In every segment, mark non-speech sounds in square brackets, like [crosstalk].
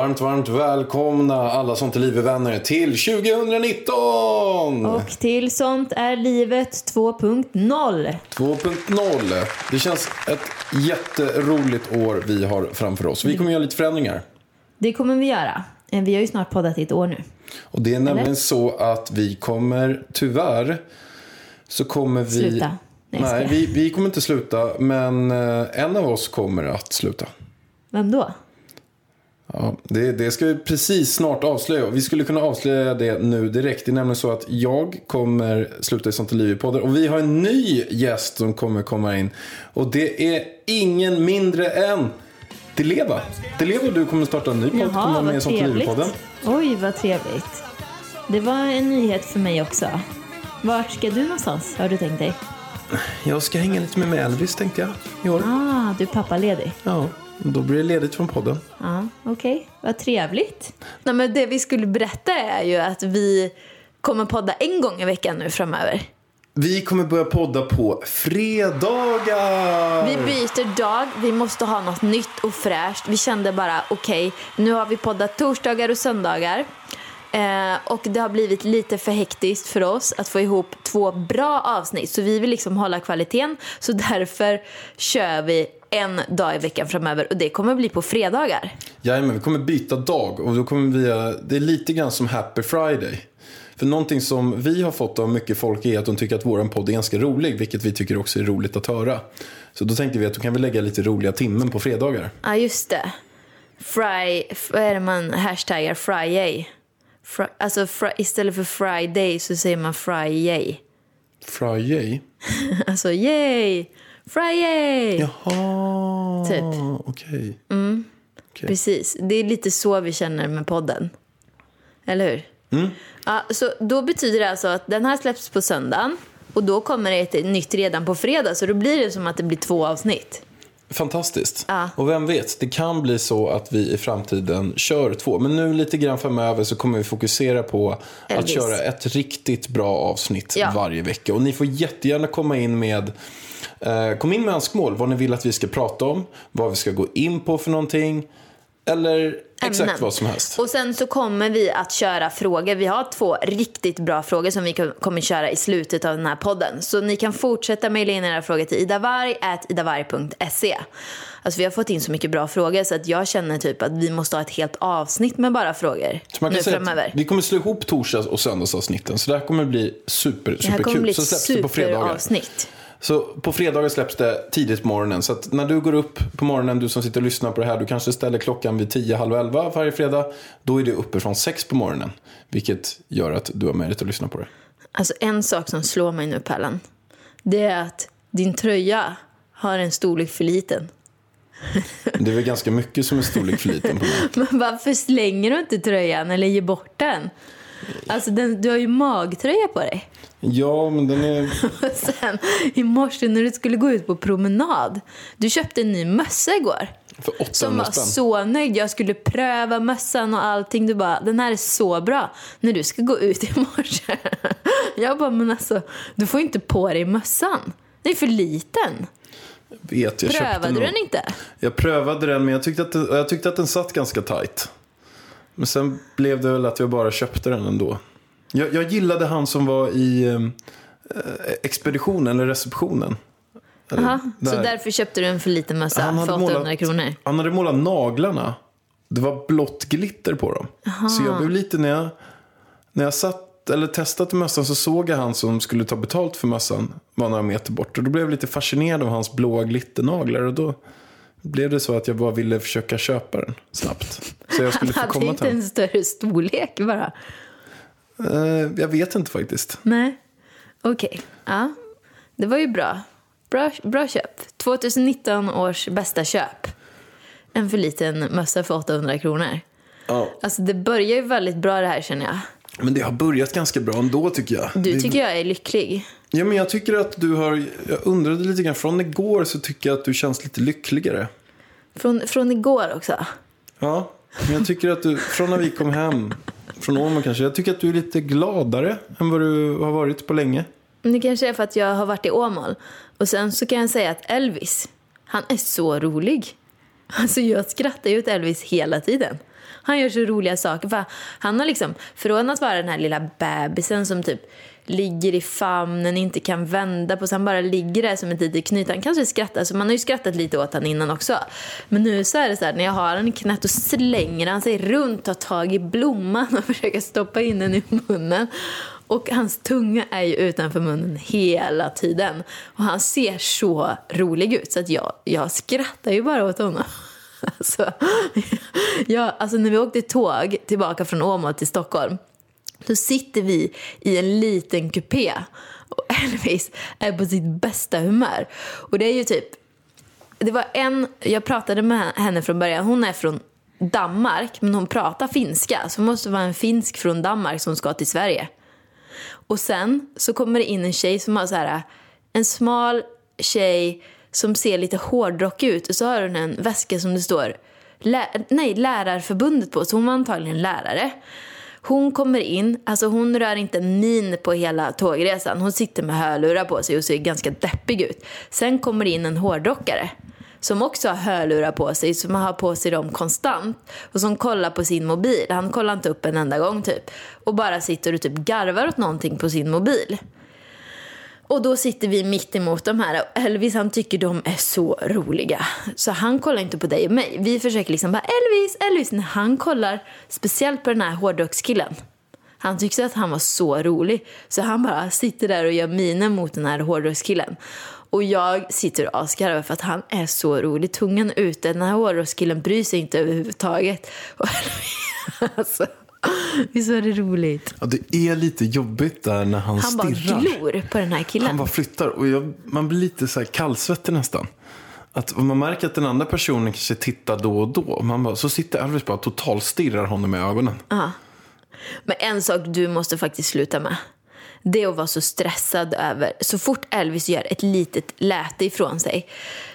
Varmt, varmt välkomna alla som till livet-vänner till 2019! Och till sånt är livet 2.0. 2.0. Det känns ett jätteroligt år vi har framför oss. Vi kommer göra lite förändringar. Det kommer vi göra. Eh, Vi har ju snart poddat i ett år nu. Och det är nämligen så att vi kommer, tyvärr, så kommer vi... Sluta. Nej, Nej, vi, vi kommer inte sluta, men eh, en av oss kommer att sluta. Vem då? Ja, det, det ska vi precis snart avslöja. Vi skulle kunna avslöja det nu direkt. Det är nämligen så att jag kommer sluta i Sånt liv i podden. Och vi har en ny gäst som kommer komma in. Och det är ingen mindre än Deleva. Deleva, du kommer starta en ny podd. kommer vara med i Sånt liv i podden. Oj, vad trevligt. Det var en nyhet för mig också. Vart ska du någonstans, har du tänkt dig? Jag ska hänga lite med Elvis tänkte jag i år. Ah, du är pappaledig. Ja, då blir det ledigt från podden. Ja, okej. Vad trevligt. Nej, men det vi skulle berätta är ju att vi kommer podda en gång i veckan nu framöver. Vi kommer börja podda på fredagar. Vi byter dag, vi måste ha något nytt och fräscht. Vi kände bara, okej, nu har vi poddat torsdagar och söndagar. Eh, och det har blivit lite för hektiskt för oss att få ihop två bra avsnitt. Så vi vill liksom hålla kvaliteten. Så därför kör vi en dag i veckan framöver. Och det kommer bli på fredagar. Jajamän, vi kommer byta dag och då kommer vi, det är lite grann som Happy Friday. För någonting som vi har fått av mycket folk är att de tycker att våran podd är ganska rolig, vilket vi tycker också är roligt att höra. Så då tänkte vi att då kan vi lägga lite roliga timmen på fredagar. Ja, just det. Fry, vad är det man hashtaggar? Friday. Fri, alltså fri, istället för Friday så säger man Friday. Friday? [laughs] Alltså yay! Friday! Jaha, Typ. okej. Precis. Det är lite så vi känner med podden. Eller hur? Ja, så då betyder det alltså att den här släpps på söndagen och då kommer det ett nytt redan på fredag. Så då blir det som att det blir två avsnitt. Fantastiskt. Ja. Och vem vet, det kan bli så att vi i framtiden kör två. Men nu lite grann framöver så kommer vi fokusera på att Elvis. köra ett riktigt bra avsnitt Ja. varje vecka. Och ni får jättegärna komma in med Kom in med önskemål, vad ni vill att vi ska prata om, vad vi ska gå in på för någonting. Eller exakt Ämnen. vad som helst. Och sen så kommer vi att köra frågor. Vi har två riktigt bra frågor som vi ko- kommer köra i slutet av den här podden. Så ni kan fortsätta mejla in era frågor till idavarg.idavarg.se. Alltså vi har fått in så mycket bra frågor så att jag känner typ att vi måste ha ett helt avsnitt med bara frågor Så man kan nu säga framöver. vi kommer slå ihop torsdags och söndagsavsnitten. Så det här kommer bli super, Det här kommer superkul. bli ett superavsnitt. Så på fredagar släpps det tidigt på morgonen. Så att när du går upp på morgonen, du som sitter och lyssnar på det här, du kanske ställer klockan vid 10, halv 11 varje fredag. Då är det uppe från 6 på morgonen. Vilket gör att du har möjlighet att lyssna på det. Alltså en sak som slår mig nu Pallan. Det är att din tröja har en storlek för liten. Det är väl ganska mycket som är storlek för liten på mig. [laughs] Men varför slänger du inte tröjan eller ger bort den? Alltså den, du har ju magtröja på dig. Ja, men den är... [laughs] Och sen i morse när du skulle gå ut på promenad. Du köpte en ny mössa igår. För Som 800 var spänn. så nöjd. Jag skulle pröva mössan och allting. Du bara, den här är så bra. När du ska gå ut i morse. [laughs] Jag bara, men alltså, du får inte på dig mössan. Den är för liten. Vet, jag Prövade du den inte? Jag prövade den, men jag tyckte, att den, jag tyckte att den satt ganska tight. Men sen blev det väl att jag bara köpte den ändå. Jag, jag gillade han som var i eh, expeditionen, eller receptionen. Eller, Aha, så där. därför köpte du en för liten mössa för hade 800 målat- kronor. Han hade målat naglarna. Det var blått glitter på dem. Så jag blev lite, när jag, när jag satt eller testat mössan så såg jag han som skulle ta betalt för mössan. Var några meter bort. Och då blev jag lite fascinerad av hans blåa glitternaglar. Och då blev det så att jag bara ville försöka köpa den snabbt. Så jag skulle få [laughs] Hade komma inte till en större storlek bara. Eh, Jag vet inte faktiskt. Nej. Okej. Ja. Det var ju bra. Bra, bra köp. 2019 års bästa köp. En för liten mössa för 800 kronor. Ja. Alltså det börjar ju väldigt bra det här känner jag. Men det har börjat ganska bra ändå tycker jag. Du tycker jag är lycklig. Ja, men jag tycker att du har... Jag undrade lite grann. Från igår så tycker jag att du känns lite lyckligare. Från, från igår också. Ja, men jag tycker att du... Från när vi kom hem. Från Åmål kanske. Jag tycker att du är lite gladare än vad du har varit på länge. Men det kanske är för att jag har varit i Åmål. Och sen så kan jag säga att Elvis, han är så rolig. Alltså jag skrattar ju åt Elvis hela tiden. Han gör så roliga saker. För han har liksom, från att vara den här lilla bebisen som typ ligger i famnen, inte kan vända på sig, han bara ligger där som ett litet knyt. Han kanske skrattar, så man har ju skrattat lite åt honom innan också. Men nu så är det så här, när jag har honom i knät, slänger han sig runt, tar tag i blomman och [laughs] försöker stoppa in den i munnen. Och hans tunga är ju utanför munnen hela tiden. Och han ser så rolig ut så att jag, jag skrattar ju bara åt honom. [laughs] Alltså, [laughs] ja, alltså när vi åkte tåg tillbaka från Åmål till Stockholm då sitter vi i en liten kupé och [laughs] Elvis är på sitt bästa humör. Och det är ju typ, det var en, jag pratade med henne från början, hon är från Danmark men hon pratar finska så hon måste vara en finsk från Danmark som ska till Sverige. Och sen så kommer det in en tjej som har så här, en smal tjej som ser lite hårdrock ut och så har hon en väska som det står lä nej, Lärarförbundet på, så hon var antagligen lärare. Hon kommer in, alltså hon rör inte en min på hela tågresan. Hon sitter med hörlurar på sig och ser ganska deppig ut. Sen kommer in en hårdrockare som också har hörlurar på sig, som har på sig dem konstant och som kollar på sin mobil. Han kollar inte upp en enda gång typ. Och bara sitter och typ garvar åt någonting på sin mobil. Och då sitter vi mitt emot de här Elvis han tycker de är så roliga. Så han kollar inte på dig och mig. Vi försöker liksom bara Elvis, Elvis. När han kollar speciellt på den här hårdrockskillen. Han tyckte att han var så rolig. Så han bara sitter där och gör miner mot den här hårdrockskillen. Och jag sitter och asgarvar för att han är så rolig. Tungan ute. Den här hårdrockskillen bryr sig inte överhuvudtaget. Och Elvis, [laughs] alltså, [laughs] visst var det roligt? Ja, det är lite jobbigt där när han, Han bara stirrar. glor på den här killen. Han bara flyttar och jag, man blir lite så här kallsvettig nästan. Att man märker att den andra personen kanske tittar då och då. Man bara, så sitter Elvis bara totalstirrar honom i ögonen. Men en sak du måste faktiskt sluta med. Det är att vara så stressad över, så fort Elvis gör ett litet läte ifrån sig,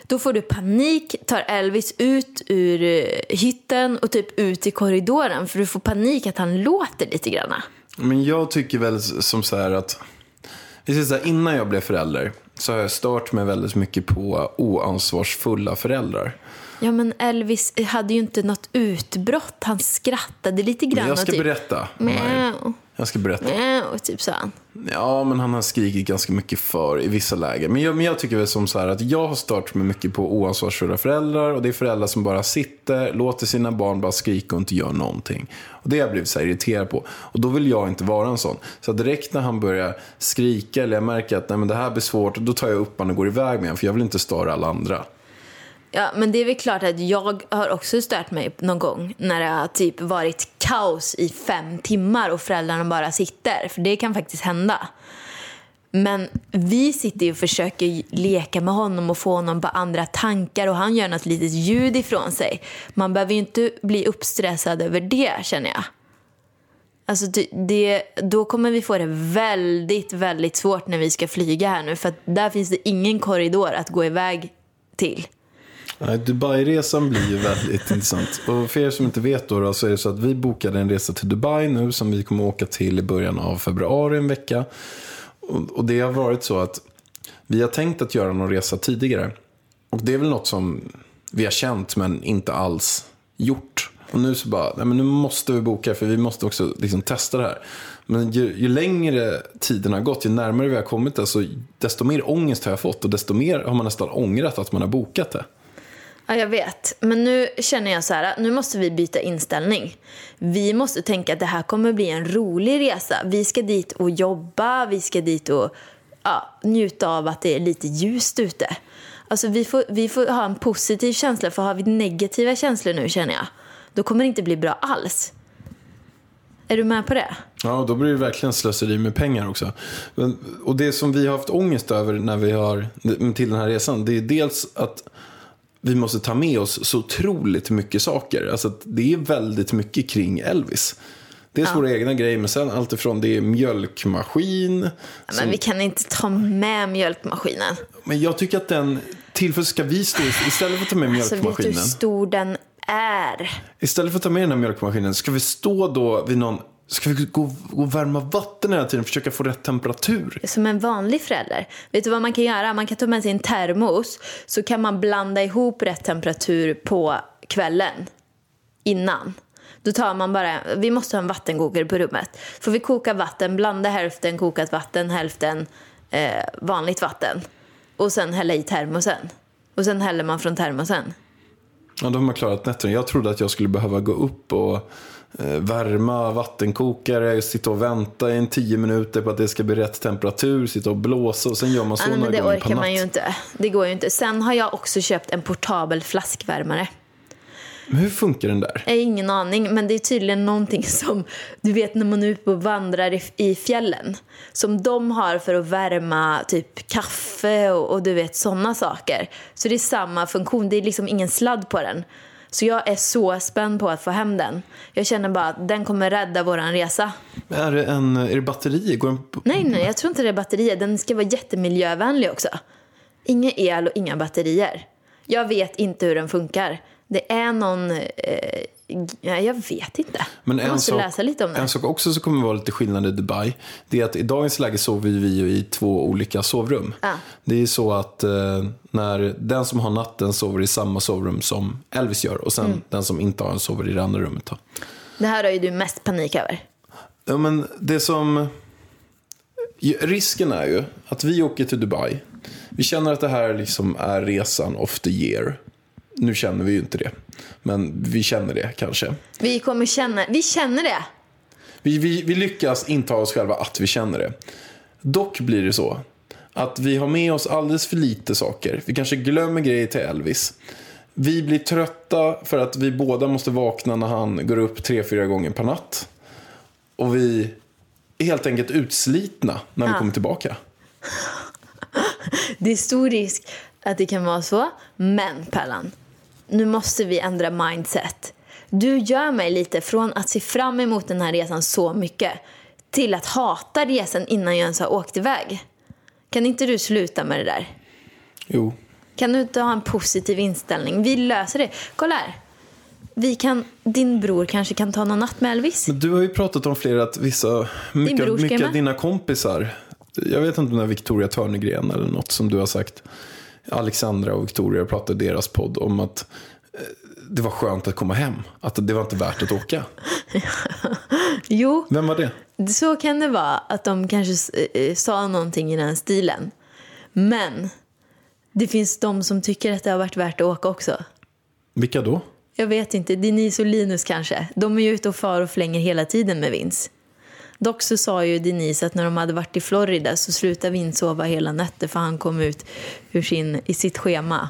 då får du panik, tar Elvis ut ur eh, hytten och typ ut i korridoren för du får panik att han låter lite grann. Men jag tycker väl som så här att, vi säger innan jag blev förälder så har jag stört mig väldigt mycket på oansvarsfulla föräldrar. Ja men Elvis hade ju inte något utbrott, han skrattade lite grann Men jag ska typ berätta. Mjau, Jag ska berätta. mjau, typ så han. Ja, men han har skrikit ganska mycket för i vissa lägen. Men jag, men jag tycker väl som så här att jag har stört mig mycket på oansvarsfulla föräldrar. Och det är föräldrar som bara sitter, låter sina barn bara skrika och inte gör någonting. Och det har jag blivit så här irriterad på. Och då vill jag inte vara en sån. Så direkt när han börjar skrika eller jag märker att nej, men det här blir svårt. Då tar jag upp honom och går iväg med honom. För jag vill inte störa alla andra. Ja, men det är väl klart att jag har också stört mig någon gång när det har typ varit kaos i fem timmar och föräldrarna bara sitter. För det kan faktiskt hända. Men vi sitter ju och försöker leka med honom och få honom på andra tankar och han gör något litet ljud ifrån sig. Man behöver ju inte bli uppstressad över det känner jag. Alltså det- då kommer vi få det väldigt, väldigt svårt när vi ska flyga här nu för att där finns det ingen korridor att gå iväg till. Dubai-resan blir ju väldigt [laughs] intressant. Och för er som inte vet då, då så är det så att vi bokade en resa till Dubai nu som vi kommer åka till i början av februari en vecka. Och, och det har varit så att vi har tänkt att göra någon resa tidigare. Och det är väl något som vi har känt men inte alls gjort. Och nu så bara, nej men nu måste vi boka för vi måste också liksom testa det här. Men ju, ju längre tiden har gått, ju närmare vi har kommit det, så desto mer ångest har jag fått och desto mer har man nästan ångrat att man har bokat det. Ja, jag vet. Men nu känner jag så här, nu måste vi byta inställning. Vi måste tänka att det här kommer bli en rolig resa. Vi ska dit och jobba, vi ska dit och ja, njuta av att det är lite ljust ute. Alltså vi får, vi får ha en positiv känsla, för har vi negativa känslor nu känner jag, då kommer det inte bli bra alls. Är du med på det? Ja, då blir det verkligen slöseri med pengar också. Men, och det som vi har haft ångest över när vi har till den här resan, det är dels att vi måste ta med oss så otroligt mycket saker. Alltså det är väldigt mycket kring Elvis. Dels Ja. våra egna grejer, men sen allt ifrån det är mjölkmaskin. Men som- vi kan inte ta med mjölkmaskinen. Men jag tycker att den tillfället ska vi stå istället för att ta med Alltså vet du hur mjölkmaskinen. stor den är? Istället för att ta med den här mjölkmaskinen, ska vi stå då vid någon Ska vi gå, gå och värma vatten hela tiden och försöka få rätt temperatur? Som en vanlig förälder. Vet du vad man kan göra? Man kan ta med sig en termos så kan man blanda ihop rätt temperatur på kvällen innan. Då tar man bara, vi måste ha en vattenkokare på rummet. Får vi koka vatten, blanda hälften kokat vatten, hälften eh, vanligt vatten. Och sen hälla i termosen. Och sen häller man från termosen. Ja, då har man klarat nätterna. Jag trodde att jag skulle behöva gå upp och värma vattenkokare, sitta och vänta i en tio minuter på att det ska bli rätt temperatur, sitta och blåsa och sen gör man så nej, några det gånger per orkar natt. man ju inte. Det går ju inte. Sen har jag också köpt en portabel flaskvärmare. Men hur funkar den där? Jag har ingen aning, men det är tydligen någonting som du vet när man är ute och vandrar i, i fjällen. Som de har för att värma typ kaffe och, och du vet sådana saker. Så det är samma funktion, det är liksom ingen sladd på den. Så jag är så spänd på att få hem den. Jag känner bara att den kommer rädda våran resa. Är det, en, är det batteri? Går den. Nej, nej, jag tror inte det är batterier. Den ska vara jättemiljövänlig också. Inga el och inga batterier. Jag vet inte hur den funkar. Det är någon... Eh, jag vet inte. Men jag måste sak, läsa lite om det. En sak också som kommer vara lite skillnad i Dubai, det är att i dagens läge sover vi ju i två olika sovrum. Ja. Det är så att eh, när den som har natten sover i samma sovrum som Elvis gör och sen Mm. den som inte har en sover i det andra rummet. Då. Det här har ju du mest panik över. Ja, men det som... Risken är ju att vi åker till Dubai. Vi känner att det här liksom är resan of the year. Nu känner vi ju inte det. Men vi känner det kanske. Vi kommer känna... Vi känner det! Vi, vi, vi lyckas intala oss själva att vi känner det. Dock blir det så att vi har med oss alldeles för lite saker. Vi kanske glömmer grejer till Elvis. Vi blir trötta för att vi båda måste vakna när han går upp tre, fyra gånger per natt. Och vi är helt enkelt utslitna när vi Ja. kommer tillbaka. [laughs] Det är stor risk att det kan vara så. Men Pellan, nu måste vi ändra mindset. Du gör mig lite från att se fram emot den här resan så mycket till att hata resan innan jag ens har åkt iväg. Kan inte du sluta med det där? Jo. Kan du inte ha en positiv inställning? Vi löser det. Kolla här. Vi kan, din bror kanske kan ta någon natt med Elvis. Men du har ju pratat om flera att vissa, mycket, mycket av dina kompisar. Jag vet inte om det är Victoria Törnegren eller något som du har sagt. Alexandra och Victoria pratade i deras podd om att eh, det var skönt att komma hem. Att det var inte värt att åka. [laughs] Jo, Vem var det? så kan det vara att de kanske eh, sa någonting i den stilen. Men det finns de som tycker att det har varit värt att åka också. Vilka då? Jag vet inte, Denise och Linus kanske. De är ju ute och far och flänger hela tiden med Vince. Dock så sa ju Denise att när de hade varit i Florida så slutade Vince sova hela nätter för han kom ut ur sin, i sitt schema.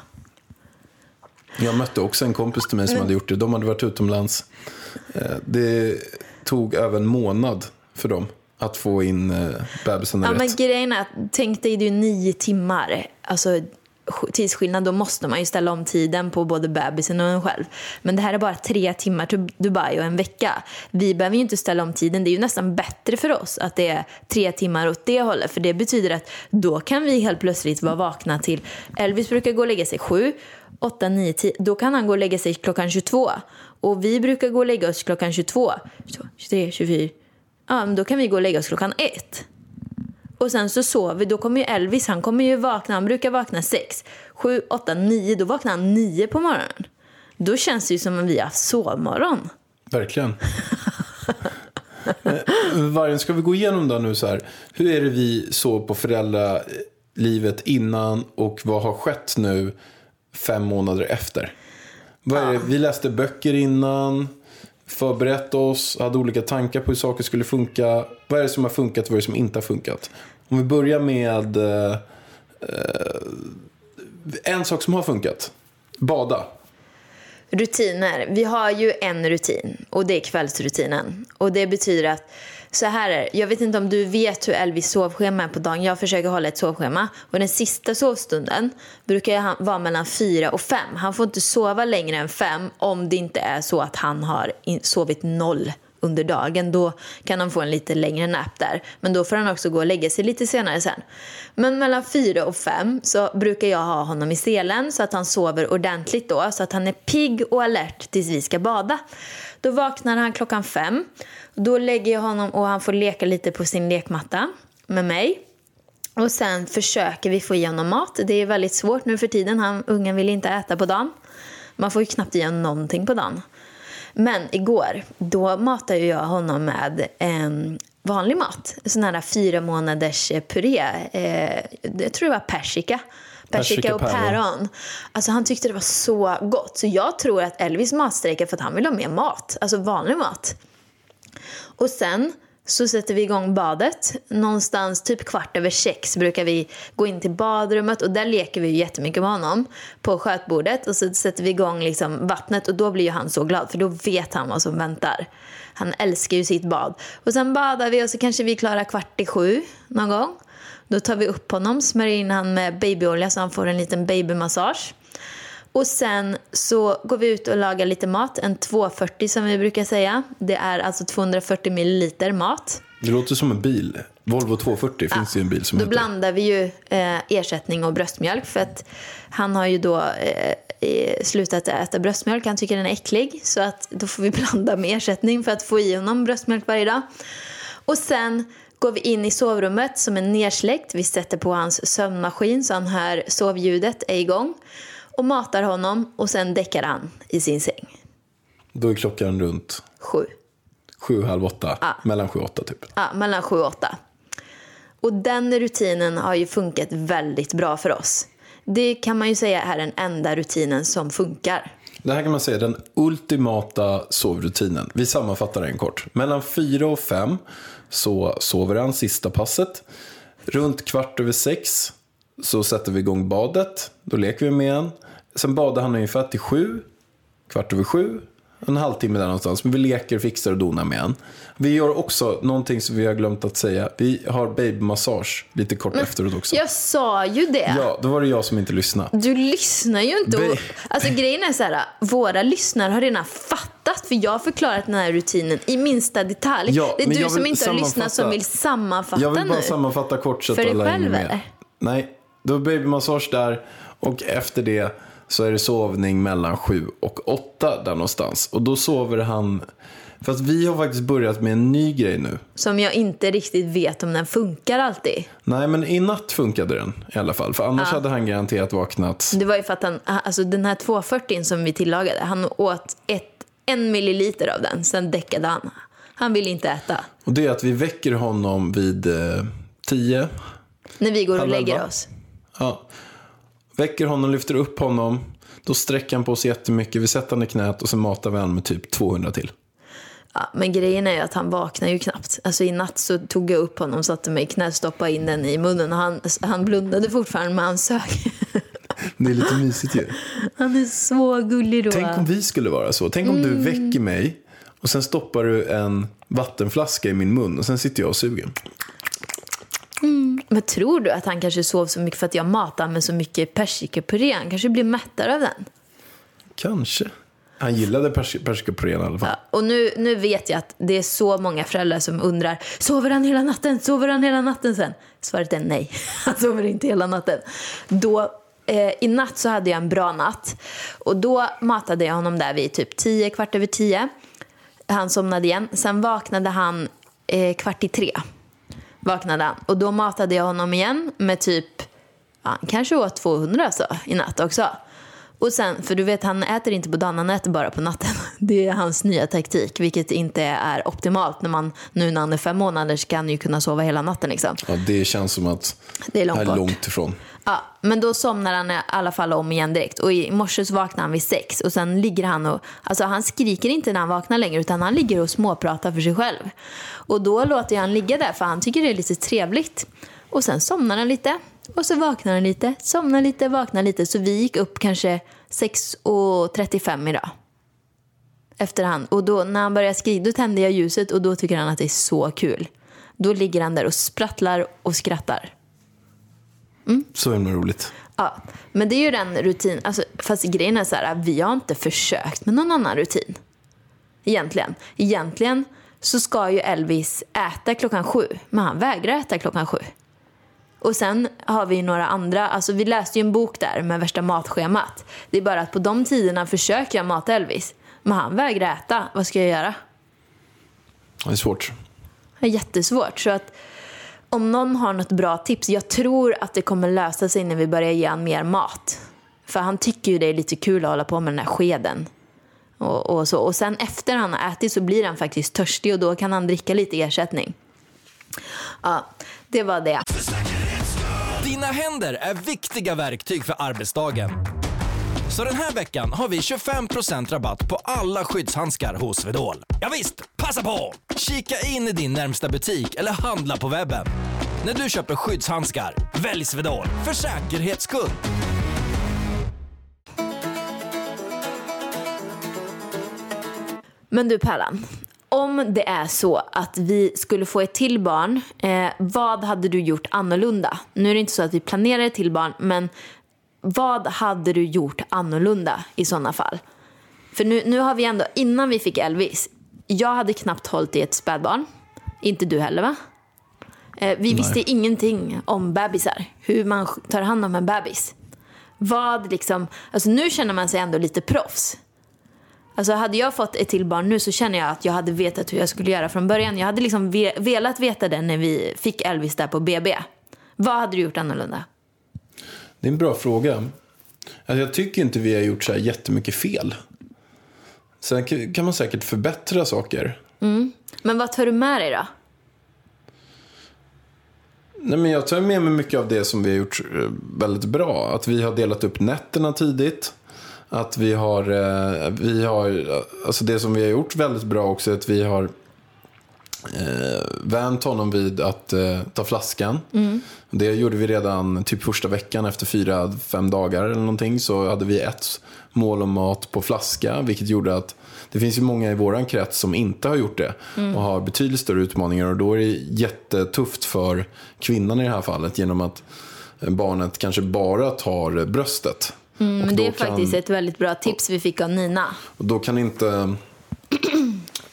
Jag mötte också en kompis till mig som hade gjort det. De hade varit utomlands. Eh, Det tog över en månad för dem att få in eh, bebisen Ja, rätt. men grejen är att tänk dig du nio timmar. Alltså tidsskillnad, då måste man ju ställa om tiden på både bebisen och en själv. Men det här är bara tre timmar till Dubai och en vecka. Vi behöver ju inte ställa om tiden. Det är ju nästan bättre för oss att det är tre timmar åt det hållet. För det betyder att då kan vi helt plötsligt vara vakna till... Elvis brukar gå och lägga sig sju, åtta, nio, tio. Då kan han gå och lägga sig klockan 22. Och vi brukar gå och lägga oss klockan 22, 23, 24. Ja, men då kan vi gå och lägga oss klockan ett. Och sen så sover vi. Då kommer ju Elvis, han kommer ju vakna. Han brukar vakna sex, sju, åtta, nio. Då vaknar han nio på morgonen. Då känns det ju som om vi har haft sovmorgon. Verkligen. Eh, Vargen, ska vi gå igenom då nu så här. Hur är det vi såg på föräldralivet innan och vad har skett nu fem månader efter? Vad det? Vi läste böcker innan, förberett oss, hade olika tankar på hur saker skulle funka. Vad är det som har funkat och vad är det som inte har funkat? Om vi börjar med eh, eh, en sak som har funkat. Bada. Rutiner. Vi har ju en rutin och det är kvällsrutinen. Och det betyder att så här är det. Jag vet inte om du vet hur Elvis sovschema är på dagen. Jag försöker hålla ett sovschema. Och den sista sovstunden brukar han vara mellan fyra och fem. Han får inte sova längre än fem om det inte är så att han har sovit noll under dagen. Då kan han få en lite längre nap där. Men då får han också gå och lägga sig lite senare sen. Men mellan fyra och fem så brukar jag ha honom i selen så att han sover ordentligt då. Så att han är pigg och alert tills vi ska bada. Då vaknar han klockan fem. Då lägger jag honom och han får leka lite på sin lekmatta med mig. Och sen försöker vi få i honom mat. Det är väldigt svårt nu för tiden. Han, ungen vill inte äta på dagen. Man får ju knappt i honom någonting på dagen. Men igår, då matade jag honom med eh, vanlig mat. Sån här fyra månaders puré. Eh, jag tror det var persika. Persika och päron. Alltså han tyckte det var så gott. Så jag tror att Elvis matstrejkar för att han vill ha mer mat. Alltså vanlig mat. Och sen så sätter vi igång badet. Någonstans typ kvart över sex brukar vi gå in till badrummet och där leker vi ju jättemycket med honom på skötbordet och så sätter vi igång liksom vattnet och då blir ju han så glad för då vet han vad som väntar. Han älskar ju sitt bad. Och sen badar vi och så kanske vi är klara kvart i sju någon gång. Då tar vi upp honom, smörjer in han med babyolja så han får en liten babymassage. Och sen så går vi ut och lagar lite mat, en 240 som vi brukar säga. Det är alltså 240 milliliter mat. Det låter som en bil. Volvo 240 finns det ju en bil som Då heter. blandar vi ju eh, ersättning och bröstmjölk för att han har ju då eh, slutat äta bröstmjölk. Han tycker den är äcklig så att då får vi [laughs] blanda med ersättning för att få i honom bröstmjölk varje dag. Och sen går vi in i sovrummet som är nersläckt. Vi sätter på hans sömnmaskin så han hör sovljudet är igång och matar honom och sen däckar han i sin säng. Då är klockan runt Sju. sju, halv åtta. Mellan sju och åtta typ. Ja, mellan sju och åtta. Och den rutinen har ju funkat väldigt bra för oss. Det kan man ju säga är den enda rutinen som funkar. Det här kan man säga är den ultimata sovrutinen. Vi sammanfattar den kort. Mellan fyra och fem så sover han sista passet. Runt kvart över sex så sätter vi igång badet. Då leker vi med en. Sen badar han ungefär till sju, kvart över sju. En halvtimme där någonstans. Men vi leker, fixar och donar med han. Vi gör också någonting som vi har glömt att säga. Vi har babymassage lite kort efteråt också. Jag sa ju det. Ja, då var det jag som inte lyssnade. Du lyssnar ju inte. Och, alltså grejen är så här, våra lyssnare har redan fattat för jag har förklarat den här rutinen i minsta detalj. Ja, det är men du som inte har lyssnat som vill sammanfatta Jag vill bara nu. sammanfatta kort så att För dig alla själv, hänger med. eller? Nej, då är babymassage där och efter det så är det sovning mellan sju och åtta där någonstans. Och då sover han... Fast vi har faktiskt börjat med en ny grej nu. Som jag inte riktigt vet om den funkar alltid. Nej, men i natt funkade den i alla fall. För annars hade han garanterat vaknat. Det var ju för att han, alltså den här 240 som vi tillagade, han åt ett, en milliliter av den, sen däckade han. Han ville inte äta. Och det är att vi väcker honom vid eh, tio. När vi går och lägger elva. oss. Ja. Väcker honom, lyfter upp honom. Då sträcker han på sig jättemycket. Vi sätter honom i knät och sen matar vi honom med typ 200 till. Ja, men grejen är ju att han vaknar ju knappt. Alltså i natt så tog jag upp honom, satte mig i knät, stoppade in den i munnen och han, han blundade fortfarande men han sög. [laughs] Det är lite mysigt ju. Han är så gullig då. Tänk om vi skulle vara så. Tänk om du Mm. väcker mig och sen stoppar du en vattenflaska i min mun och sen sitter jag och suger. Men tror du att han kanske sov så mycket för att jag matade med så mycket persikapuré? Han kanske blir mättare av den. Kanske. Han gillade pers- persikapurén i alla fall. Ja, och nu, nu vet jag att det är så många föräldrar som undrar Sover han hela natten? Sover han hela natten sen? Svaret är nej. [laughs] Han sover inte hela natten. Då, eh, I natt så hade jag en bra natt. Och då matade jag honom där vid typ 10, kvart över 10. Han somnade igen. Sen vaknade han eh, kvart i tre. Vaknade han. Och då matade jag honom igen med typ, ja, han kanske åt 200 alltså, i natt också. Och sen, för du vet han äter inte på dagen, han äter bara på natten. Det är hans nya taktik, vilket inte är optimalt. När man, nu när han är fem månader så kan han ju kunna sova hela natten liksom. Ja, det känns som att Det är långt är långt ifrån. Ja, men då somnar han i alla fall om igen direkt. Och i morse så vaknar han vid sex och sen ligger han och, alltså han skriker inte när han vaknar längre utan han ligger och småpratar för sig själv. Och då låter jag han ligga där för han tycker det är lite trevligt. Och sen somnar han lite. Och så vaknar han lite, somnar lite, vaknar lite. Så vi gick upp kanske 6.35 idag. Efterhand. Och då när han börjar skrika, då tänder jag ljuset och då tycker han att det är så kul. Då ligger han där och sprattlar och skrattar. Så himla roligt. Ja, men det är ju den rutin. Alltså, fast grejen är så här, vi har inte försökt med någon annan rutin. Egentligen. Egentligen så ska ju Elvis äta klockan sju, men han vägrar äta klockan sju. Och sen har vi några andra, alltså vi läste ju en bok där med värsta matschemat. Det är bara att på de tiderna försöker jag mata Elvis, men han vägrar äta. Vad ska jag göra? Det är svårt. Det är jättesvårt. Så att om någon har något bra tips, jag tror att det kommer lösa sig när vi börjar ge honom mer mat. För han tycker ju det är lite kul att hålla på med den här skeden. Och, och, så. och sen efter han har ätit så blir han faktiskt törstig och då kan han dricka lite ersättning. Ja, det var det. Dina händer är viktiga verktyg för arbetsdagen. Så den här veckan har vi 25% rabatt på alla skyddshandskar hos Swedol. Ja, visst, passa på! Kika in i din närmsta butik eller handla på webben. När du köper skyddshandskar, välj Swedol för säkerhets skull. Men du Pärlan, om det är så att vi skulle få ett till barn, eh, vad hade du gjort annorlunda? Nu är det inte så att vi planerar ett till barn, men vad hade du gjort annorlunda i sådana fall? För nu, nu har vi ändå, innan vi fick Elvis, jag hade knappt hållit i ett spädbarn. Inte du heller va? Eh, vi visste ingenting om bebisar, hur man tar hand om en bebis. Vad liksom, alltså nu känner man sig ändå lite proffs. Alltså hade jag fått ett till barn nu så känner jag att jag hade vetat hur jag skulle göra från början. Jag hade liksom ve- velat veta det när vi fick Elvis där på BB. Vad hade du gjort annorlunda? Det är en bra fråga. Alltså, jag tycker inte vi har gjort så här jättemycket fel. Sen kan man säkert förbättra saker. Men vad tar du med dig då? Nej, men jag tar med mig mycket av det som vi har gjort eh, väldigt bra. Att vi har delat upp nätterna tidigt. Att vi har, eh, vi har, alltså det som vi har gjort väldigt bra också är att vi har eh, vänt honom vid att eh, ta flaskan. Det gjorde vi redan typ första veckan efter fyra, fem dagar eller någonting. Så hade vi ett mål om mat på flaska. Vilket gjorde att det finns ju många i våran krets som inte har gjort det. Och har betydligt större utmaningar. Och då är det jättetufft för kvinnan i det här fallet. Genom att barnet kanske bara tar bröstet. Men det är faktiskt ett väldigt bra tips vi fick av Nina. och då kan inte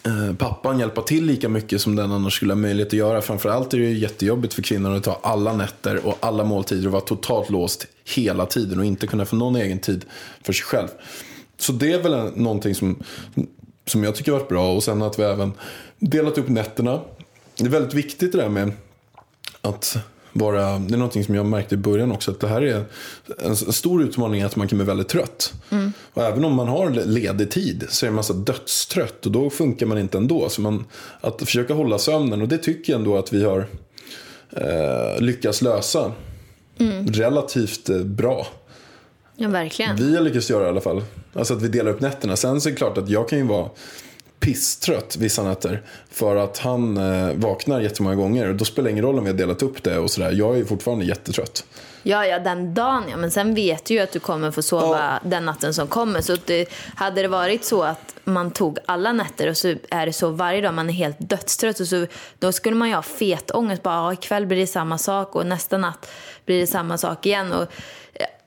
Eh, pappan hjälpa till lika mycket som den annars skulle ha möjlighet att göra. Framförallt är det ju jättejobbigt för kvinnor att ta alla nätter och alla måltider och vara totalt låst hela tiden och inte kunna få någon egen tid för sig själv. Så det är väl någonting som, som jag tycker har varit bra. Och sen att vi även delat upp nätterna. Det är väldigt viktigt det där med att vara, det är någonting som jag märkte i början också, att det här är en stor utmaning att man kan bli väldigt trött. Och även om man har le- ledig tid så är man så dödstrött och då funkar man inte ändå. Så man, att försöka hålla sömnen, och det tycker jag ändå att vi har eh, lyckats lösa relativt eh, bra. Ja, verkligen. Vi har lyckats göra i alla fall. Alltså att vi delar upp nätterna. Sen så är det klart att jag kan ju vara pisstrött vissa nätter. För att han eh, vaknar jättemånga gånger. Och då spelar det ingen roll om vi har delat upp det och sådär. Jag är fortfarande jättetrött. Ja, ja, den dagen ja. Men sen vet du ju att du kommer få sova den natten som kommer. Så det, hade det varit så att man tog alla nätter och så är det så varje dag man är helt dödstrött. Och så, då skulle man ju ha fet ångest. Bara, ja, ikväll blir det samma sak och nästa natt blir det samma sak igen. Och,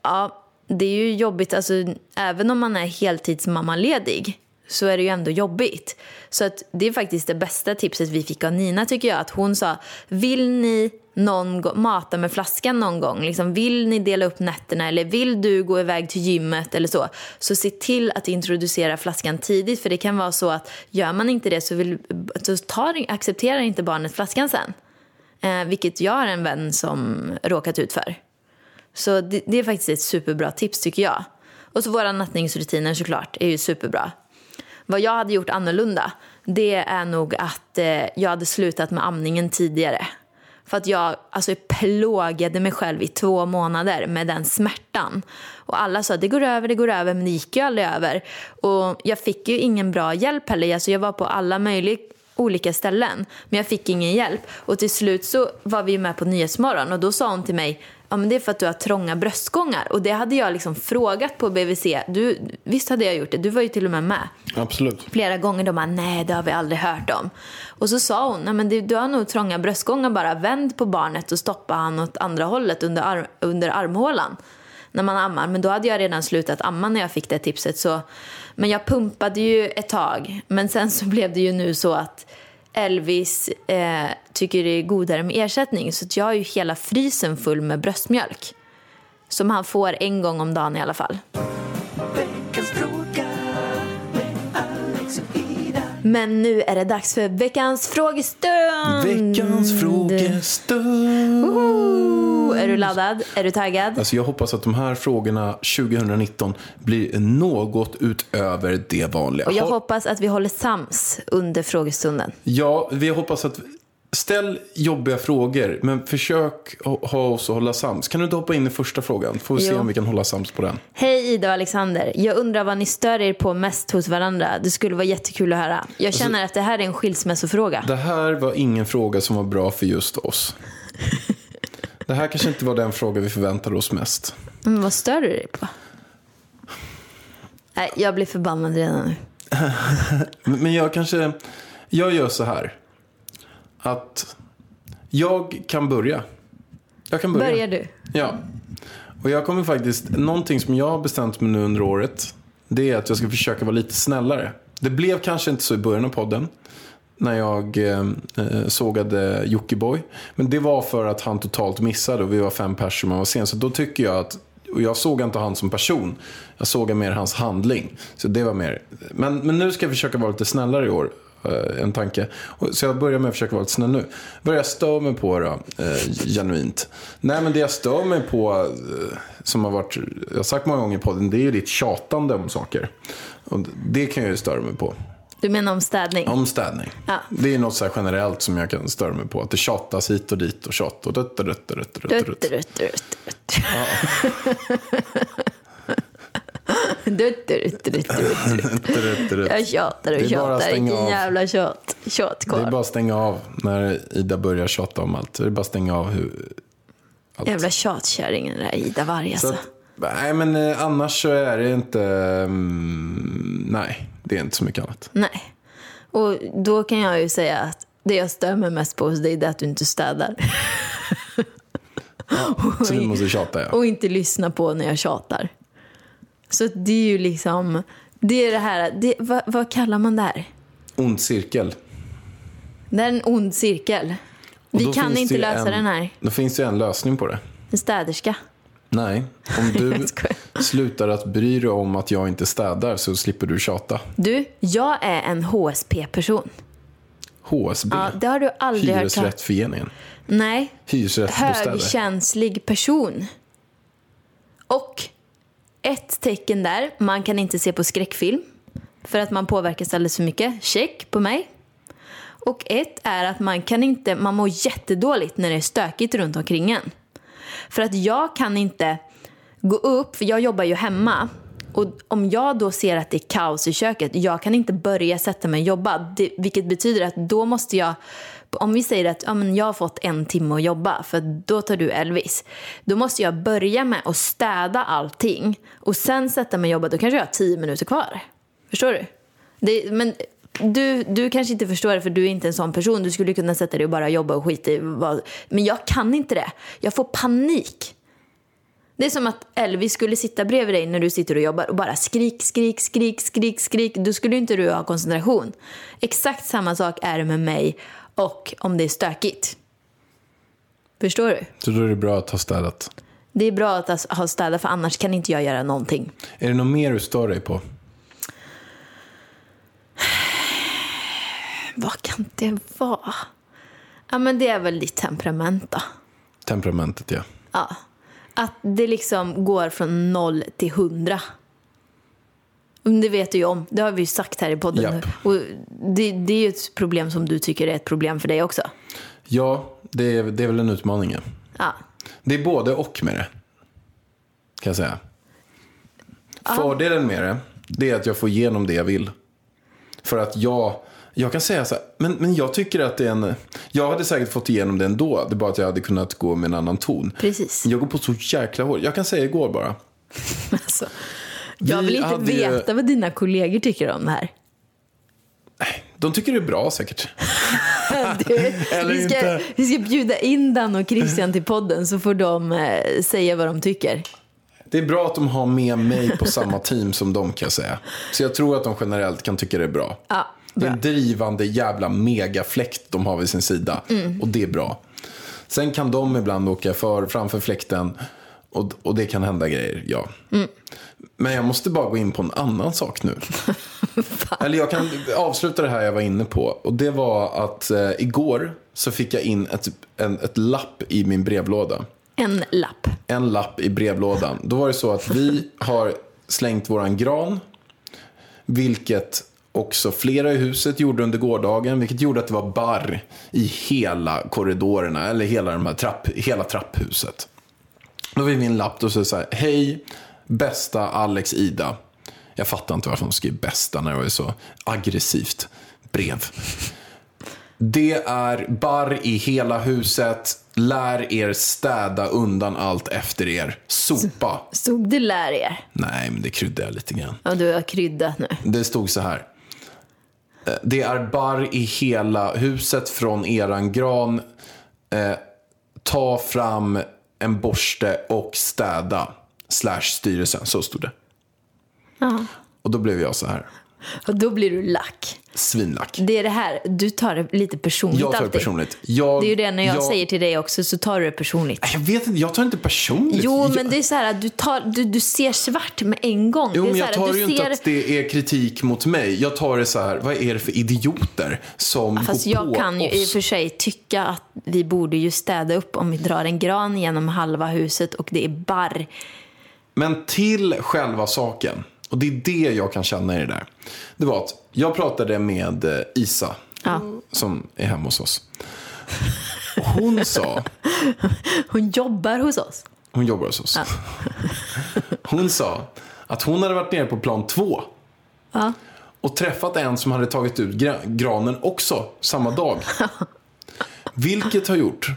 ja, det är ju jobbigt. Alltså, även om man är heltidsmammaledig så är det ju ändå jobbigt. Så att det är faktiskt det bästa tipset vi fick av Nina tycker jag. Att hon sa, vill ni någon mata med flaskan någon gång? Liksom, vill ni dela upp nätterna eller vill du gå iväg till gymmet eller så? Så se till att introducera flaskan tidigt. För det kan vara så att gör man inte det så, vill, så tar, accepterar inte barnet flaskan sen. Eh, vilket jag har en vän som råkat ut för. Så det, det är faktiskt ett superbra tips tycker jag. Och så våra nattningsrutiner såklart är ju superbra. Vad jag hade gjort annorlunda, det är nog att eh, jag hade slutat med amningen tidigare. För att jag alltså, plågade mig själv i två månader med den smärtan. Och alla sa det går över, det går över, men det gick ju aldrig över. Och jag fick ju ingen bra hjälp heller. Alltså, jag var på alla möjliga olika ställen. Men jag fick ingen hjälp. Och till slut så var vi med på Nyhetsmorgon och då sa hon till mig Ja, men det är för att du har trånga bröstgångar. Och det hade jag liksom frågat på BVC. Du, visst hade jag gjort det, du var ju till och med med Absolut. flera gånger. De bara, nej det har vi aldrig hört om. Och så sa hon, nej men du, du har nog trånga bröstgångar bara. Vänd på barnet och stoppa han åt andra hållet under, ar- under armhålan. När man ammar. Men då hade jag redan slutat amma när jag fick det tipset. Så, men jag pumpade ju ett tag. Men sen så [laughs] blev det ju nu så att Elvis eh, tycker det är godare med ersättning. Så jag har ju hela frysen full med bröstmjölk. Som han får en gång om dagen i alla fall. Men nu är det dags för veckans frågestund! Veckans frågestund. Woho! Är du laddad? Är du taggad? Alltså jag hoppas att de här frågorna 2019 blir något utöver det vanliga. Och jag hoppas att vi håller sams under frågestunden. Ja, vi hoppas att... Ställ jobbiga frågor, men försök ha oss att hålla sams. Kan du inte hoppa in i första frågan? Får vi se Jo. om vi kan hålla sams på den. Hej Ida och Alexander. Jag undrar vad ni stör er på mest hos varandra. Det skulle vara jättekul att höra. Jag känner att det här är en skilsmässofråga. Det här var ingen fråga som var bra för just oss. [laughs] Det här kanske inte var den fråga vi förväntade oss mest. Men vad stör du dig på? Nej, jag blir förbannad redan nu. [laughs] Men jag kanske... Jag gör så här. Att jag kan börja. Jag kan börja. Börjar du? Ja. Och jag kommer faktiskt... Någonting som jag har bestämt mig nu under året. Det är att jag ska försöka vara lite snällare. Det blev kanske inte så i början av podden. När jag eh, eh sågade Jockiboi. Men det var för att han totalt missade och vi var fem personer som var sen. Så då tycker jag att... Och jag såg inte han som person. Jag såg mer hans handling. Så det var mer... Men, men nu ska jag försöka vara lite snällare i år. eh, En tanke. Så jag börjar med att försöka vara lite snäll nu. Vad är jag stör mig på då, eh, genuint. Nej men det jag stör mig på, eh, som har varit, jag har sagt många gånger i podden, det är ju ditt tjatande om saker. Och det kan jag ju störa mig på. Du menar om städning? Om städning. Ja. Det är något så generellt som jag kan störa mig på. Att det tjatas hit och dit och tjat och dött och dött och dött och Dutt, dutt, dutt, dutt. Dutt, dutt, dutt, dutt. Jag tjatar och tjatar. Vilken jävla tjat. Det är bara att stänga av när Ida börjar tjata om allt. Det är bara att stänga av hur... Allt. Jävla tjatkärringen där Ida Warg Så alltså. nej, men eh, annars så är det inte... Mm, nej, det är inte så mycket annat. Nej. Och då kan jag ju säga att det jag stör mig mest på hos dig är att du inte städar. Så [laughs] du måste tjata, ja. Och inte lyssna på när jag tjatar. Så det är ju liksom, det är det här, det, vad, vad kallar man det här? Ond cirkel. Det är en ond cirkel. Vi kan inte lösa en, den här. Då finns det ju en lösning på det. En städerska. Nej, om du [laughs] slutar att bry dig om att jag inte städar så slipper du tjata. Du, jag är en HSP-person. HSB, Ja, det har du aldrig hört talas. Nej, Hyresrättsbostäder. högkänslig person. Och ett tecken där, man kan inte se på skräckfilm för att man påverkas alldeles för mycket. Check på mig. Och ett är att man kan inte, man mår jättedåligt när det är stökigt runt omkring en. För att jag kan inte gå upp, för jag jobbar ju hemma. Och om jag då ser att det är kaos i köket, jag kan inte börja sätta mig och jobba. Det, vilket betyder att då måste jag, om vi säger att ja, men jag har fått en timme att jobba, för då tar du Elvis. Då måste jag börja med att städa allting och sen sätta mig och jobba. Då kanske jag har tio minuter kvar. Förstår du? Det, men du, du kanske inte förstår det för du är inte en sån person. Du skulle kunna sätta dig och bara jobba och skita i vad... Men jag kan inte det. Jag får panik. Det är som att Elvis skulle sitta bredvid dig när du sitter och jobbar och bara skrik, skrik, skrik, skrik, skrik. Då skulle inte du ha koncentration. Exakt samma sak är det med mig och om det är stökigt. Förstår du? Så då är det bra att ha städat. Det är bra att ha städat för annars kan inte jag göra någonting. Är det något mer du stör dig på? Vad kan det vara? Ja men det är väl ditt temperament då. Temperamentet, ja. Ja. Att det liksom går från noll till hundra. Det vet du ju om. Det har vi ju sagt här i podden. Japp. Och det, det är ju ett problem som du tycker är ett problem för dig också. Ja, det är, det är väl en utmaning. ja. Ja. Det är både och med det. Kan jag säga. Fördelen med det, det är att jag får igenom det jag vill. För att jag, Jag kan säga så här, men, men jag tycker att det är en... Jag hade säkert fått igenom det ändå. Det är bara att jag hade kunnat gå med en annan ton. Precis. Jag går på så jäkla hårt. Jag kan säga igår bara. [laughs] Alltså, jag Vi vill inte hade veta vad dina kollegor tycker om det här. De tycker det är bra säkert. [laughs] Du, [laughs] vi, ska, vi ska bjuda in Dan och Christian till podden så får de eh, säga vad de tycker. Det är bra att de har med mig på samma team som de kan jag säga. Så jag tror att de generellt kan tycka det är bra. Ja, det är en drivande jävla megafläkt de har vid sin sida. Mm. Och det är bra. Sen kan de ibland åka för, framför fläkten. Och, och det kan hända grejer, ja. Mm. Men jag måste bara gå in på en annan sak nu. [laughs] Eller jag kan avsluta det här jag var inne på. Och det var att eh, igår så fick jag in ett, en, ett lapp i min brevlåda En lapp. en lapp i brevlådan. Då var det så att vi har slängt våran gran. Vilket också flera i huset gjorde under gårdagen. Vilket gjorde att det var barr i hela korridorerna. Eller hela, de här trapp, hela trapphuset. Då fick vi en lapp och så så här. Hej, bästa Alex Ida. Jag fattar inte varför de skrev bästa när det var så aggressivt brev. Det är barr i hela huset. Lär er städa undan allt efter er. Sopa. Stod det lär er? Nej, men det kryddar jag lite grann. Ja, du har kryddat nu. Det stod så här. Det är barr i hela huset från eran gran. Eh, ta fram en borste och städa. Slash styrelsen. Så stod det. Och då blev jag så här. Och då blir du lack. Svinlack. Det är det här, du tar det lite personligt Jag tar det personligt. Jag, Det är ju det när jag, jag, säger till dig också så tar du det personligt. Jag vet inte, jag tar inte personligt. Jo, men det är så här att du, tar, du, du ser svart med en gång. Jo, men jag tar ju inte ser... att det är kritik mot mig. Jag tar det så här, vad är det för idioter som Fast går jag på kan ju i och för sig tycka att vi borde ju städa upp om vi drar en gran genom halva huset och det är barr. Men till själva saken, och det är det jag kan känna i det där. Det var att jag pratade med eh, Isa, Ja. som är hemma hos oss. Och Hon sa, [laughs] Hon jobbar hos oss. hon jobbar hos oss. [laughs] Hon sa att hon hade varit nere på plan två. Ja. Och träffat en som hade tagit ut gra- granen också samma dag. [laughs] Vilket har gjort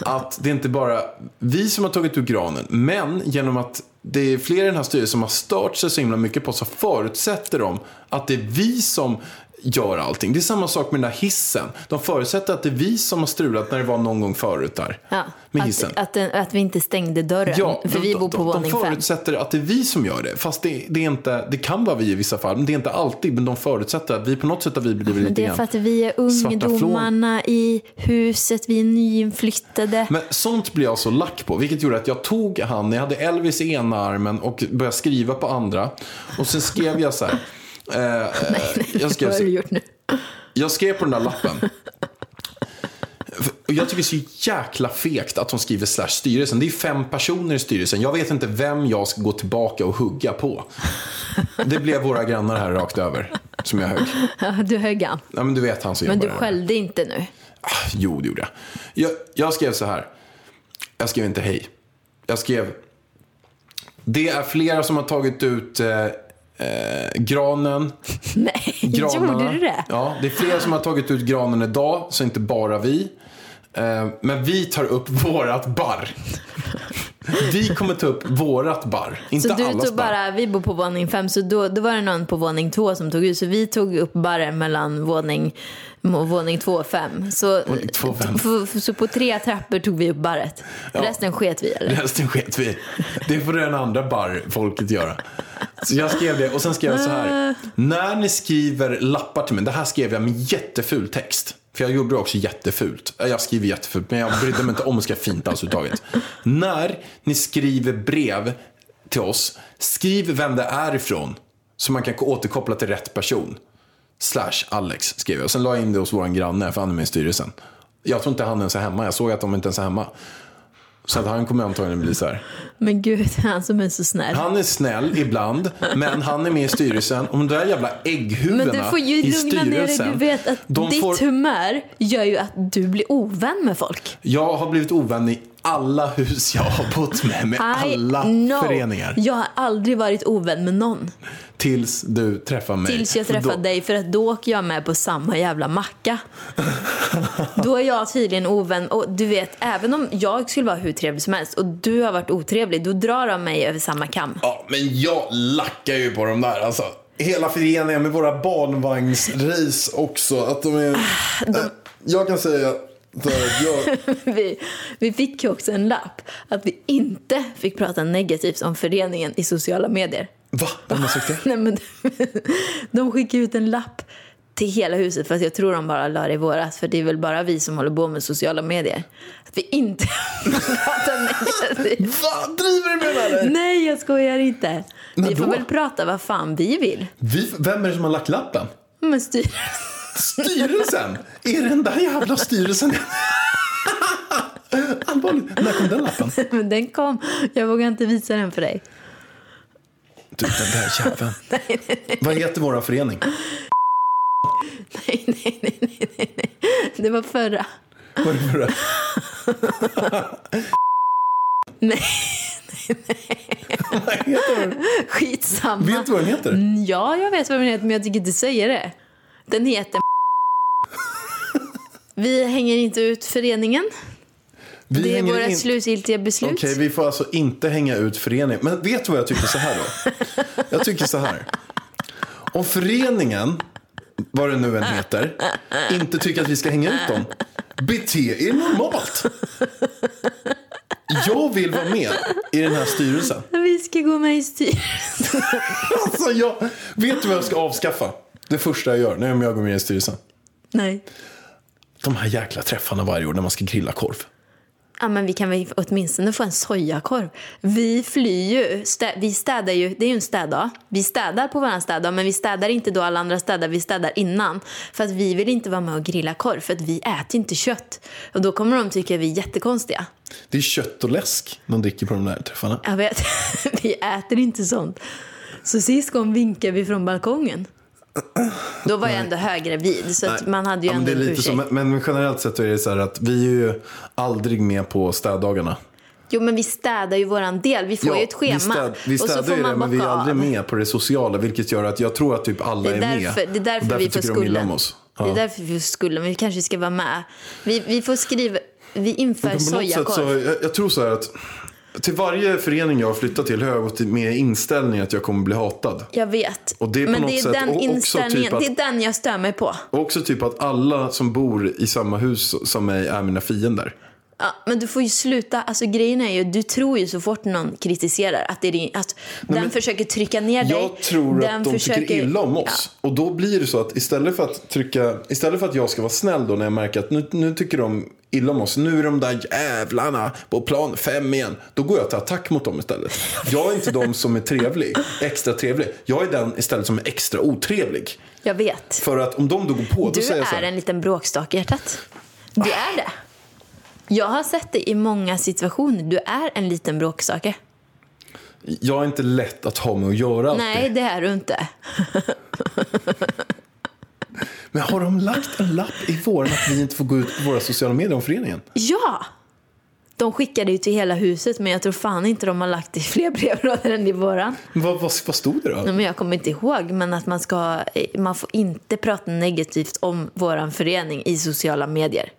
att det inte bara vi som har tagit ut granen, men genom att det är fler i den här styrelsen som har stört sig så himla mycket på så förutsätter de att det är vi som gör allting. Det är samma sak med den där hissen. De förutsätter att det är vi som har strulat när det var någon gång förut där. Ja. Med hissen. Att, att, den- att vi inte stängde dörren. Ja, för de, vi bor på de, våning de fem. förutsätter att det är vi som gör det. Fast det, det, är inte, det kan vara vi i vissa fall, men det är inte alltid. Men de förutsätter att vi på något sätt har vi blivit lite Det är för att vi är ungdomarna i huset, vi är nyinflyttade. Men sånt blir jag så lack på. Vilket gjorde att jag tog han, jag hade Elvis i ena armen och började skriva på andra. Och sen skrev jag så här. Eh, [laughs] eh, jag, skrev, Vad har du gjort nu? jag skrev på den där lappen. Jag tycker det är så jäkla fegt att hon skriver slash styrelsen. Det är fem personer i styrelsen. Jag vet inte vem jag ska gå tillbaka och hugga på. Det blev våra grannar här rakt över. Som jag högg. Ja, du högg han. Ja, men du vet han som Men du skällde inte nu. Ah, Jo, det gjorde jag. jag. Jag skrev så här. Jag skrev inte hej. Jag skrev. Det är flera som har tagit ut eh, eh, granen. [laughs] Nej, Granarna. gjorde du det? Ja, det är flera som har tagit ut granen idag, så inte bara vi. Eh, men vi tar upp [laughs] vårat barr. Vi kommer ta upp vårat barr, inte Så du allas tog bara, vi bor på våning fem, så då, då var det någon på våning två som tog ut. Så vi tog upp barren mellan våning, våning två och fem. Så, Våning två och fem. f- så på tre trappor tog vi upp barret. Resten sket vi eller? Resten sket vi Det får den andra barrfolket göra. Så jag skrev det och sen skrev jag så här. När ni skriver lappar till mig. Det här skrev jag med jätteful text. För jag gjorde det också jättefult. Jag skriver jättefult men jag brydde mig inte om att skriva fint alls uttaget. När ni skriver brev till oss. Skriv vem det är ifrån. Så man kan återkoppla till rätt person. Slash Alex skrev jag. Sen la jag in det hos vår granne för han är med i styrelsen. Jag tror inte han ens är hemma. Jag såg att de inte ens är hemma. Så att han kommer antagligen bli så här. Men gud, [laughs] han som är så snäll. Han är snäll ibland, men han är med i styrelsen. Och de där jävla ägghuvudena Men du får ju i lugna ner dig. Du vet att ditt får, humör gör ju att du blir ovän med folk. Jag har blivit ovän i alla hus jag har bott med, med I alla know. föreningar. Jag har aldrig varit ovän med någon. Tills du träffar mig. Tills jag För träffade då- dig, för att då åker jag med på samma jävla macka. då är jag tydligen ovän. Och du vet, även om jag skulle vara hur trevlig som helst och du har varit otrevlig, då drar de mig över samma kam. Ja, men jag lackar ju på de där alltså. Hela föreningen med våra barnvagnsrace också. Att de är... Ah, Äh, Jag kan säga jag... [laughs] Vi, vi fick ju också en lapp att vi inte fick prata negativt om föreningen i sociala medier. Va? Vem har sagt det? [laughs] Nej, men de skickade ut en lapp till hela huset för att jag tror de bara la det i våras för det är väl bara vi som håller på med sociala medier. Att vi inte [laughs] pratar negativt. Va? Driver du med mig eller? Nej, jag skojar inte. Men Vi får då? väl prata vad fan vi vill. Vi, vem är det som har lagt lappen? Men styr... Styrelsen? Är det den där jävla styrelsen? Allvarligt. När kom den lappen? [laughs] Men den kom. Jag vågar inte visa den för dig. Du, den där jäveln. [laughs] Vad heter vår förening? Nej, nej, nej, nej, nej, nej. Det var förra. [laughs] Vad är det för det? Nej, heter den? skitsamma. Vet du vad den heter? Ja, jag vet vad den heter, men jag tycker inte säga det. Den heter Vi hänger inte ut föreningen. Vi Det är våra in- slutgiltiga beslut. Okej, vi får alltså inte hänga ut föreningen. Men vet du vad jag tycker så här då? Jag tycker så här. Om föreningen, vad det nu än heter, inte tycker att vi ska hänga ut dem, bete er normalt. Jag vill vara med i den här styrelsen. Vi ska gå med i styrelsen. [laughs] Alltså jag, vet du vad jag ska avskaffa? Det första jag gör när jag går med i styrelsen. Nej. De här jäkla träffarna varje år när man ska grilla korv. Ja, men vi kan väl åtminstone få en sojakorv. Vi flyr ju. Stä- vi städar ju. Det är ju en städdag. Vi städar på våran städdag, men vi städar inte då alla andra städar. Vi städar innan. För att vi vill inte vara med och grilla korv, för att vi äter inte kött. Och då kommer de tycka vi är jättekonstiga. Det är kött och läsk de dricker på de där träffarna. Jag vet, [laughs] vi äter inte sånt. Så sist gång vinkade vi från balkongen. Då var jag ändå höggravid, så man hade ju Ja, men ändå det är en så, men, men generellt sett är det så här att vi är ju aldrig med på städdagarna. Jo, men vi städar ju våran del. Vi får ju ett schema. Vi, städ, vi och så städar får ju det, men vi är aldrig med på det sociala. Vilket gör att jag tror att typ alla är, är därför, med. det är därför, därför vi får tycker de skulden. oss. Det är därför vi får skulden, men vi kanske ska vara med. Vi, vi får skriva, vi inför sojakorv. så, jag, jag tror så här att till varje förening jag har flyttat till har jag gått med inställning att jag kommer bli hatad. Jag vet. Och det är på men något det är sätt den typ inställningen, att- det är den jag stör mig på. Och också typ att alla som bor i samma hus som mig är mina fiender. Ja, men du får ju sluta. Alltså grejen är ju, du tror ju så fort någon kritiserar att, det är din, att den men försöker trycka ner dig. Jag tror den att de försöker, tycker illa om oss. Och då blir det så att istället för att trycka, istället för att jag ska vara snäll då när jag märker att nu, nu tycker de illa om oss. Nu är de där jävlarna på plan fem igen. Då går jag till attack mot dem istället. Jag är inte de som är trevlig, extra trevlig. Jag är den istället som är extra otrevlig. Ja, jag vet. För att om de då går på, då Du säger jag så är här. en liten bråkstake i hjärtat. Du är det. Jag har sett det i många situationer. Du är en liten bråkstake. Jag är inte lätt att ha med att göra alltid. Nej, det är du inte. [laughs] Men har de lagt en lapp i våren att vi inte får gå ut på våra sociala medier om föreningen? Ja! De skickade ju till hela huset, men jag tror fan inte de har lagt i fler brevlådor än i våran. Vad, vad, vad stod det då? Nej, men jag kommer inte ihåg, men att man ska, man får inte prata negativt om våran förening i sociala medier.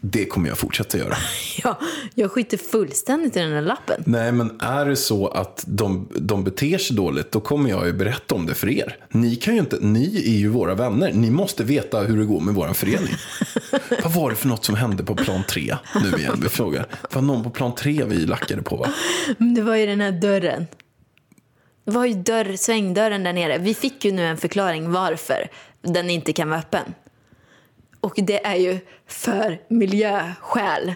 Det kommer jag fortsätta göra. [laughs] Ja, jag skiter fullständigt i den här lappen. Nej, men är det så att de, de beter sig dåligt, då kommer jag ju berätta om det för er. Ni kan ju inte, ni är ju våra vänner. Ni måste veta hur det går med vår förening. [laughs] Vad var det för något som hände på plan tre nu igen? Vi frågar. Det var någon på plan tre vi lackade på, va? Det var ju den här dörren. Det var ju dörr, svängdörren där nere. Vi fick ju nu en förklaring varför den inte kan vara öppen. Och det är ju för miljöskäl.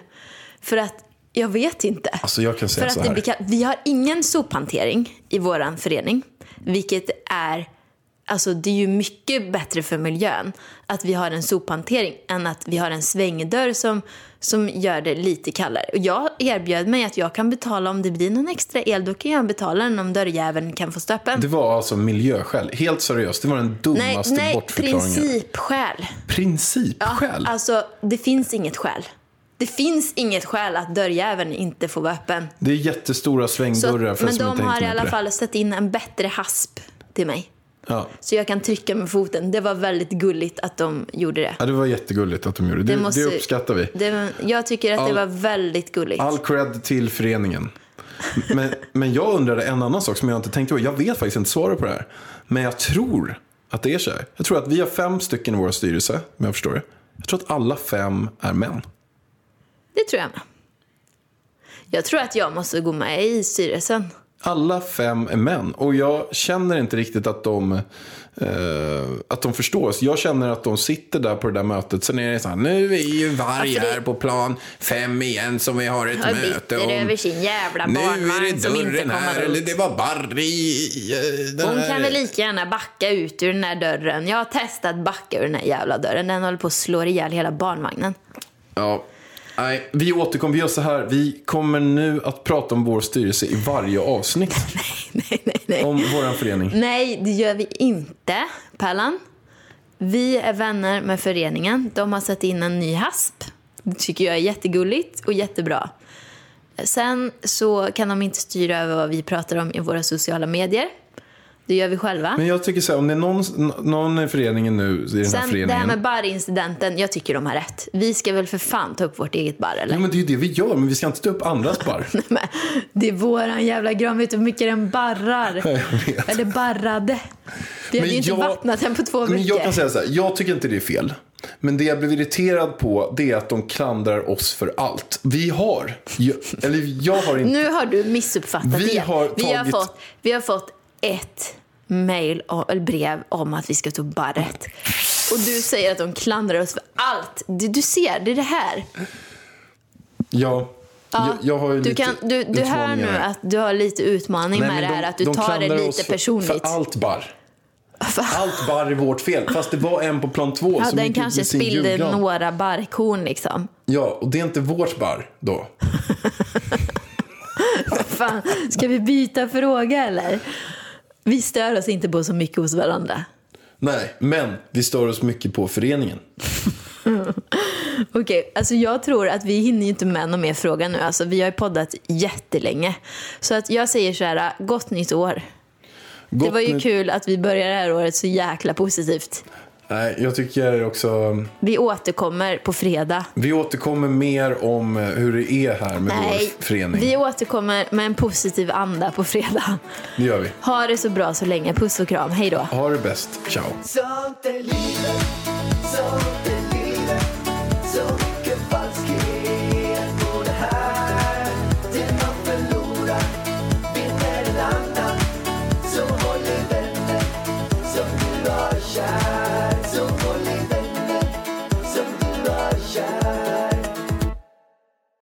För att, jag vet inte. Alltså, jag kan säga för så att det här. kall- vi har ingen sophantering i vår förening. Vilket är, alltså det är ju mycket bättre för miljön att vi har en sophantering än att vi har en svängdörr som, som gör det lite kallare. Och jag erbjöd mig att jag kan betala om det blir någon extra el. Då kan jag betala den om dörrjäveln kan få stå öppen. Det var alltså miljöskäl. Helt seriöst, det var den Nej, dummaste nej bortförklaringen. principskäl. Principskäl? Alltså, det finns inget skäl. Det finns inget skäl att dörrjäveln inte får vara öppen. Det är jättestora Så, svängdörrar för men de har i alla fall satt in en bättre hasp till mig. Ja. Så jag kan trycka med foten. Det var väldigt gulligt att de gjorde det. ja, det var jättegulligt att de gjorde det. Det, Det måste- det uppskattar vi. det jag tycker att det All- var väldigt gulligt. All cred till föreningen. Men, men jag undrade en annan sak som jag inte tänkte på. Jag vet faktiskt inte svaret på det här. Men jag tror att det är så här. Jag tror att vi har fem stycken i vår styrelse, om jag förstår det. Jag tror att alla fem är män. Det tror jag med. Jag tror att jag måste gå med i styrelsen. Alla fem är män. Och jag känner inte riktigt att de, eh, att de förstår. Så jag känner att de sitter där på det där mötet. Sen är det så här, nu är ju varg här på plan fem igen som vi har ett Jag möte om. över sin jävla Nu är det dörren här, eller det var Barry. eh, den Hon kan väl lika gärna backa ut ur den här dörren. Jag har testat backa ur den här jävla dörren. Den håller på att slå ihjäl hela barnvagnen. Ja. Nej, vi återkommer, vi gör så här. Vi kommer nu att prata om vår styrelse i varje avsnitt. [laughs] nej, nej, nej. Om vår förening. Nej, det gör vi inte, Pallan. Vi är vänner med föreningen. De har satt in en ny hasp. Det tycker jag är jättegulligt och jättebra. Sen så kan de inte styra över vad vi pratar om i våra sociala medier. Det gör vi själva. Men jag tycker så här, om det är någon, någon i föreningen nu, i den här Sen det här föreningen. med barrincidenten, jag tycker de har rätt. Vi ska väl för fan ta upp vårt eget barr, eller? Ja, men det är ju det vi gör, men vi ska inte ta upp andras barr. [laughs] Men det är våran jävla gran. Vet du hur mycket den barrar? [laughs] Eller barrade. Vi hade Men ju inte jag- vattnat den på två veckor. Men jag kan säga så här, jag tycker inte det är fel. Men det jag blev irriterad på, det är att de klandrar oss för allt. Vi har, jag, eller jag har inte. Nu har du missuppfattat Vi det. har vi, har tagit- fått, vi har fått ett mail och- eller brev om att vi ska ta barret. Och du säger att de klandrar oss för allt. Du, du ser, det är det här. Ja, jag, jag har ju du lite kan, du, du hör nu att du har lite utmaning Nej, med det här. de- Att du de tar det klandrar oss lite för, personligt. För allt barr. [laughs] Allt barr är vårt fel. Fast det var en på plan två ja, som den gick ut kanske med sin spillde julgran. några barrkorn liksom. Ja, och det är inte vårt barr då. [laughs] Fan, ska vi byta fråga eller? Vi stör oss inte på så mycket hos varandra. Nej, men vi stör oss mycket på föreningen. [laughs] Okej, alltså jag tror att vi hinner ju inte med någon mer fråga nu. Alltså vi har ju poddat jättelänge. Så att jag säger så här, gott nytt år. det Gott var ju kul att vi börjar det här året så jäkla positivt. Nej, jag tycker också... Vi återkommer på fredag. Vi återkommer mer om hur det är här med Nej, vår förening. vi återkommer med en positiv anda på fredag. Det gör vi. Ha det så bra så länge. Puss och kram. Hej då. Ha det bäst. Ciao.